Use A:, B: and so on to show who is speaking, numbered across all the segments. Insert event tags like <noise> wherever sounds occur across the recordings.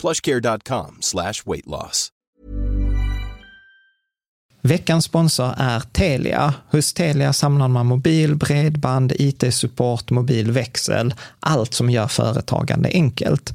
A: plushcare.com slash weight loss.
B: Veckans sponsor är Telia. Hos Telia samlar man mobil, bredband, IT-support, mobilväxel, allt som gör företagande enkelt.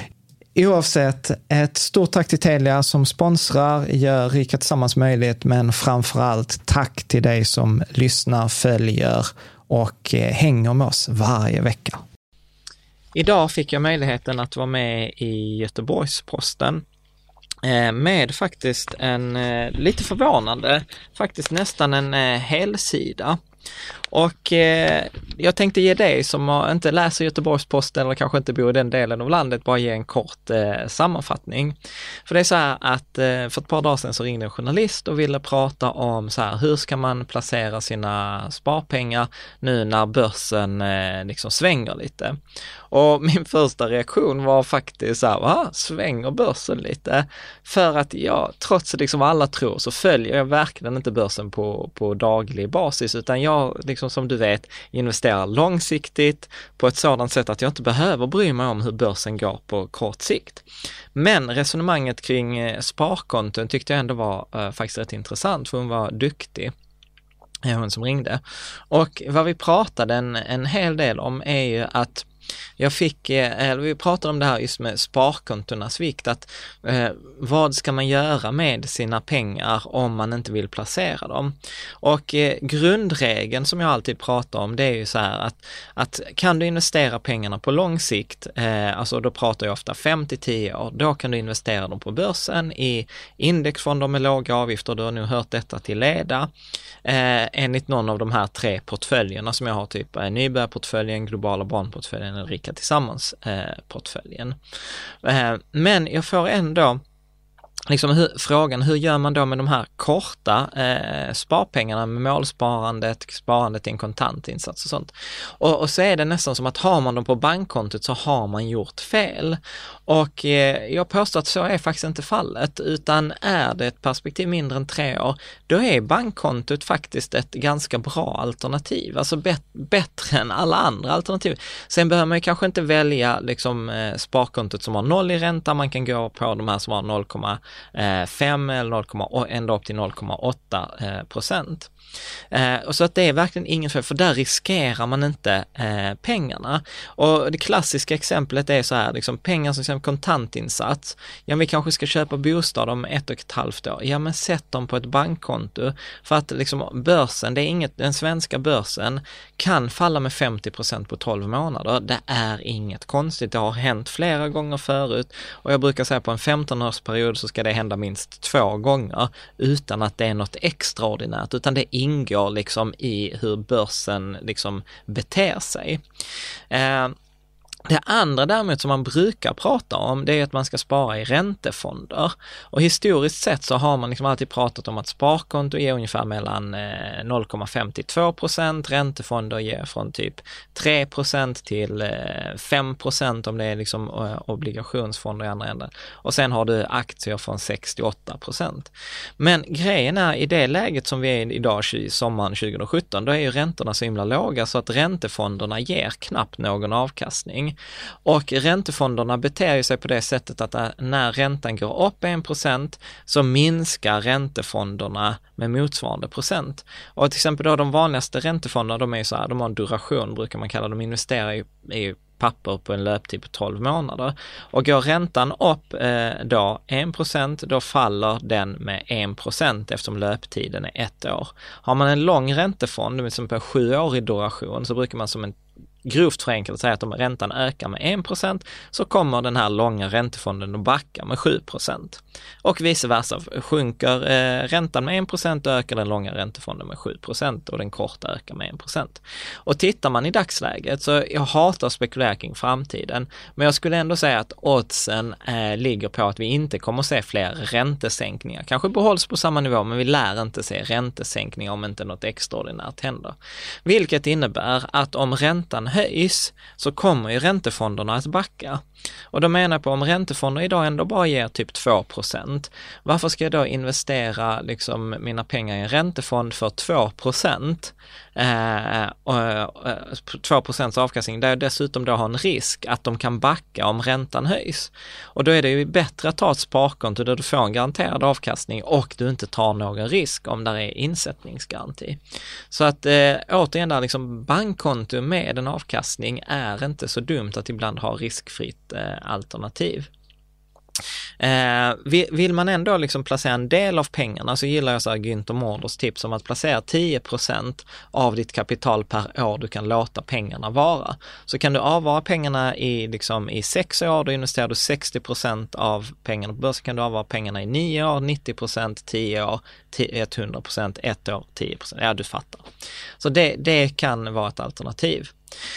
B: Oavsett, ett stort tack till Telia som sponsrar, gör Rika Tillsammans möjligt, men framförallt tack till dig som lyssnar, följer och eh, hänger med oss varje vecka. Idag fick jag möjligheten att vara med i Göteborgs-Posten eh, med faktiskt en, eh, lite förvånande, faktiskt nästan en helsida. Och eh, jag tänkte ge dig som inte läser Göteborgs-Posten eller kanske inte bor i den delen av landet bara ge en kort eh, sammanfattning. För det är så här att eh, för ett par dagar sedan så ringde en journalist och ville prata om så här, hur ska man placera sina sparpengar nu när börsen eh, liksom svänger lite? Och <laughs> min första reaktion var faktiskt så här, va, svänger börsen lite? För att jag, trots liksom liksom alla tror, så följer jag verkligen inte börsen på, på daglig basis, utan jag, jag liksom som du vet, investerar långsiktigt på ett sådant sätt att jag inte behöver bry mig om hur börsen går på kort sikt. Men resonemanget kring eh, sparkonton tyckte jag ändå var eh, faktiskt rätt intressant, för hon var duktig eh, hon som ringde. Och vad vi pratade en, en hel del om är ju att jag fick, eller vi pratade om det här just med sparkontornas vikt, att eh, vad ska man göra med sina pengar om man inte vill placera dem? Och eh, grundregeln som jag alltid pratar om, det är ju så här att, att kan du investera pengarna på lång sikt, eh, alltså då pratar jag ofta 5 till 10 år, då kan du investera dem på börsen i indexfonder med låga avgifter, du har nu hört detta till leda, eh, enligt någon av de här tre portföljerna som jag har, typ eh, nybörjarportföljen, globala barnportföljen Rika Tillsammans-portföljen. Eh, eh, men jag får ändå liksom hur, frågan, hur gör man då med de här korta eh, sparpengarna med målsparandet, sparandet i en kontantinsats och sånt. Och, och, så är det nästan som att har man dem på bankkontot så har man gjort fel. Och eh, jag påstår att så är faktiskt inte fallet, utan är det ett perspektiv mindre än tre år, då är bankkontot faktiskt ett ganska bra alternativ, alltså bet bättre än alla andra alternativ. Sen behöver man kanske inte välja liksom eh, sparkontot som har noll i ränta, man kan gå på de här som har Eh, 5 eller 0, ända upp till 0,8 eh, procent. Eh, och så att det är verkligen inget fel, för där riskerar man inte eh, pengarna. Och det klassiska exemplet är så här, liksom pengar som exempel kontantinsats. Ja, vi kanske ska köpa bostad om ett och ett halvt år. Ja, men sätt dem på ett bankkonto. För att liksom börsen, det är inget, den svenska börsen kan falla med 50% på 12 månader. Det är inget konstigt, det har hänt flera gånger förut och jag brukar säga på en 15-årsperiod så ska det hända minst två gånger utan att det är något extraordinärt, utan det ingår liksom i hur börsen liksom beter sig. Eh, det andra däremot som man brukar prata om, det är att man ska spara i räntefonder. Och historiskt sett så har man liksom alltid pratat om att sparkonto ger ungefär mellan 0,5 till 2 procent, räntefonder ger från typ 3 procent till eh, 5 procent om det är liksom eh, obligationsfonder i andra änden. Och sen har du aktier från 6 till 8 procent. Men grejen är i det läget som vi är idag, sommaren 2017, då är ju räntorna så himla låga så att räntefonderna ger knappt någon avkastning. Och räntefonderna beter sig på det sättet att när räntan går upp 1% så minskar räntefonderna med motsvarande procent. Och till exempel då de vanligaste räntefonderna, de är ju så här, de har en duration brukar man kalla de investerar i, i papper på en löptid på 12 månader. Och går räntan upp eh, då 1 då faller den med 1% eftersom löptiden är ett år. Har man en lång räntefond, till på sju år i duration, så brukar man som en grovt förenklat säga att om räntan ökar med 1% så kommer den här långa räntefonden att backa med 7% Och vice versa, sjunker eh, räntan med 1 ökar den långa räntefonden med 7% och den korta ökar med 1% Och tittar man i dagsläget så jag hatar att spekulera kring framtiden, men jag skulle ändå säga att oddsen eh, ligger på att vi inte kommer att se fler räntesänkningar. Kanske behålls på samma nivå, men vi lär inte se räntesänkningar om inte något extraordinärt händer. Vilket innebär att om räntan höjs så kommer ju räntefonderna att backa. Och då menar jag på om räntefonder idag ändå bara ger typ 2% varför ska jag då investera liksom mina pengar i en räntefond för 2 eh, och, eh, 2 procents avkastning där jag dessutom då har en risk att de kan backa om räntan höjs. Och då är det ju bättre att ta ett sparkonto där du får en garanterad avkastning och du inte tar någon risk om där är insättningsgaranti. Så att eh, återigen där liksom bankkonto med en avkastning är inte så dumt att ibland ha riskfritt eh, alternativ. Eh, vill man ändå liksom placera en del av pengarna så gillar jag så här Günther Mårders tips om att placera 10% av ditt kapital per år du kan låta pengarna vara. Så kan du avvara pengarna i, liksom, i sex år, då investerar du 60% av pengarna på börsen, kan du avvara pengarna i 9 år, 90% 10 år, 100% ett år, 10% Ja, du fattar. Så det, det kan vara ett alternativ.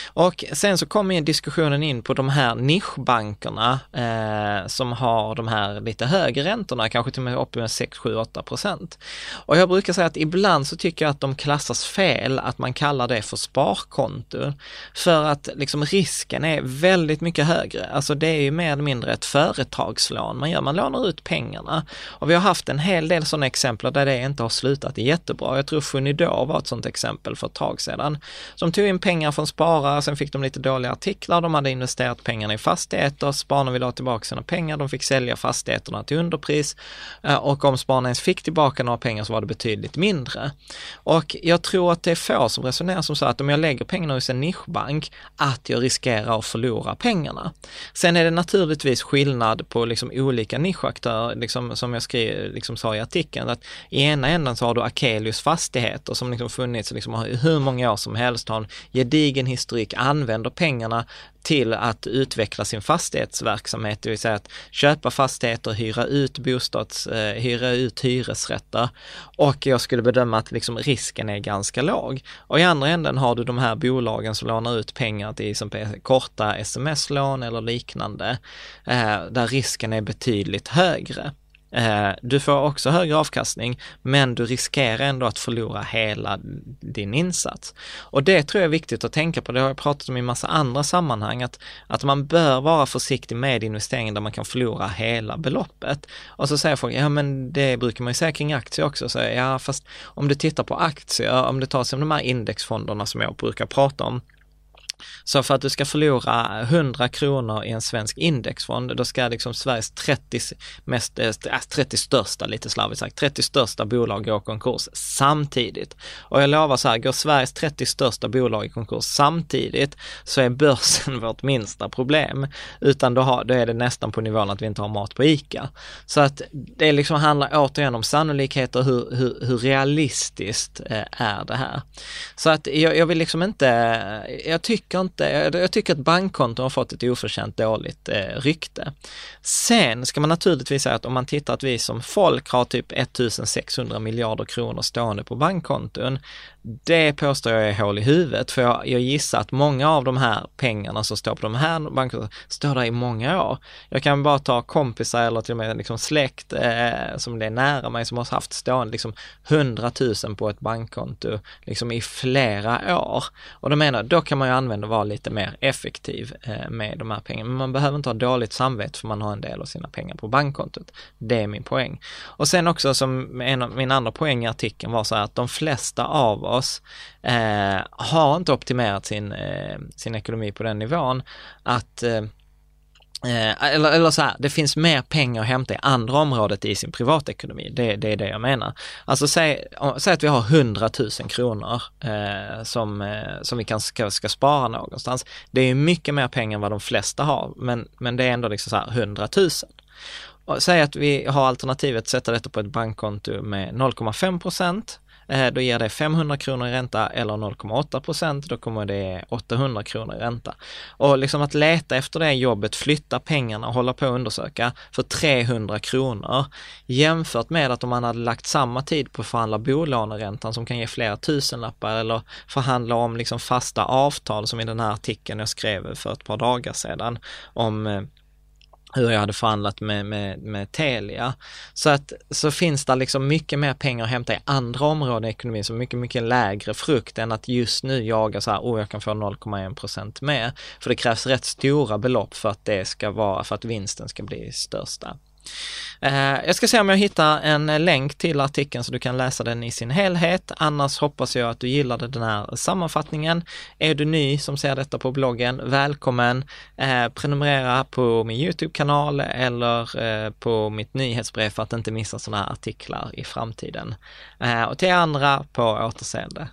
B: Och sen så kommer diskussionen in på de här nischbankerna eh, som har de här lite högre räntorna, kanske till och med upp med 6, 7, 8 procent. Och jag brukar säga att ibland så tycker jag att de klassas fel, att man kallar det för sparkonto. För att liksom risken är väldigt mycket högre. Alltså det är ju mer eller mindre ett företagslån man gör, man lånar ut pengarna. Och vi har haft en hel del sådana exempel där det inte har slutat jättebra. Jag tror Funidor var ett sådant exempel för ett tag sedan. Som tog in pengar från sparare, spara, sen fick de lite dåliga artiklar, de hade investerat pengarna i fastigheter, spararna ville ha tillbaka sina pengar, de fick sälja fastigheterna till underpris eh, och om spararna ens fick tillbaka några pengar så var det betydligt mindre. Och jag tror att det är få som resonerar som så att om jag lägger pengarna hos en nischbank, att jag riskerar att förlora pengarna. Sen är det naturligtvis skillnad på liksom olika nischaktörer, liksom, som jag skrev, liksom sa i artikeln, att i ena änden så har du Akelius fastigheter som liksom funnits liksom hur många år som helst, har en gedigen historik använder pengarna till att utveckla sin fastighetsverksamhet, det vill säga att köpa fastigheter, hyra ut bostads, eh, hyra ut hyresrätter. Och jag skulle bedöma att liksom risken är ganska låg. Och i andra änden har du de här bolagen som lånar ut pengar till som korta sms-lån eller liknande, eh, där risken är betydligt högre. Eh, du får också högre avkastning, men du riskerar ändå att förlora hela din insats. Och det tror jag är viktigt att tänka på, det har jag pratat om i massa andra sammanhang, att, att man bör vara försiktig med investeringar där man kan förlora hela beloppet. Och så säger folk, ja men det brukar man ju säga kring aktier också, så ja fast om du tittar på aktier, om du tar som de här indexfonderna som jag brukar prata om, så för att du ska förlora 100 kronor i en svensk indexfond, då ska liksom Sveriges 30, mest, eh, äh, 30 största, lite slarvigt sagt, 30 största bolag gå konkurs samtidigt. Och jag lovar så här, går Sveriges 30 största bolag i konkurs samtidigt så är börsen <laughs> vårt minsta problem. Utan då, har, då är det nästan på nivån att vi inte har mat på ICA. Så att det liksom handlar återigen om sannolikheter, hur, hur, hur realistiskt eh, är det här? Så att jag, jag, vill liksom inte, eh, jag tycker inte, jag, jag tycker att bankkonton har fått ett oförtjänt dåligt eh, rykte. Sen ska man naturligtvis säga att om man tittar att vi som folk har typ 1600 miljarder kronor stående på bankkonton, det påstår jag är hål i huvudet, för jag, jag gissar att många av de här pengarna som står på de här bankerna står där i många år. Jag kan bara ta kompisar eller till och med liksom släkt eh, som är nära mig som har haft stående liksom 100 000 på ett bankkonto liksom i flera år. Och då menar då kan man ju använda och vara lite mer effektiv eh, med de här pengarna. Men man behöver inte ha dåligt samvete för man har en del av sina pengar på bankkontot. Det är min poäng. Och sen också som en av min andra poäng i artikeln var så här att de flesta av oss eh, har inte optimerat sin, eh, sin ekonomi på den nivån att eh, eh, eller, eller så här, det finns mer pengar att hämta i andra området i sin privatekonomi. Det, det är det jag menar. Alltså säg, säg att vi har 100 000 kronor eh, som, eh, som vi kan, ska, ska spara någonstans. Det är mycket mer pengar än vad de flesta har, men, men det är ändå liksom så här 100 000. Och säg att vi har alternativet att sätta detta på ett bankkonto med 0,5 procent Eh, då ger det 500 kronor i ränta eller 0,8 procent, då kommer det 800 kronor i ränta. Och liksom att leta efter det jobbet, flytta pengarna och hålla på att undersöka för 300 kronor jämfört med att om man hade lagt samma tid på att förhandla bolåneräntan som kan ge flera tusenlappar eller förhandla om liksom fasta avtal som i den här artikeln jag skrev för ett par dagar sedan om eh, hur jag hade förhandlat med, med, med Telia. Så att så finns det liksom mycket mer pengar att hämta i andra områden i ekonomin, så mycket, mycket lägre frukt än att just nu jaga så här, oh jag kan få 0,1 procent mer. För det krävs rätt stora belopp för att det ska vara, för att vinsten ska bli största. Eh, jag ska se om jag hittar en länk till artikeln så du kan läsa den i sin helhet. Annars hoppas jag att du gillade den här sammanfattningen. Är du ny som ser detta på bloggen, välkommen! Eh, prenumerera på min YouTube-kanal eller eh, på mitt nyhetsbrev för att inte missa sådana här artiklar i framtiden. Och till andra, på återseende!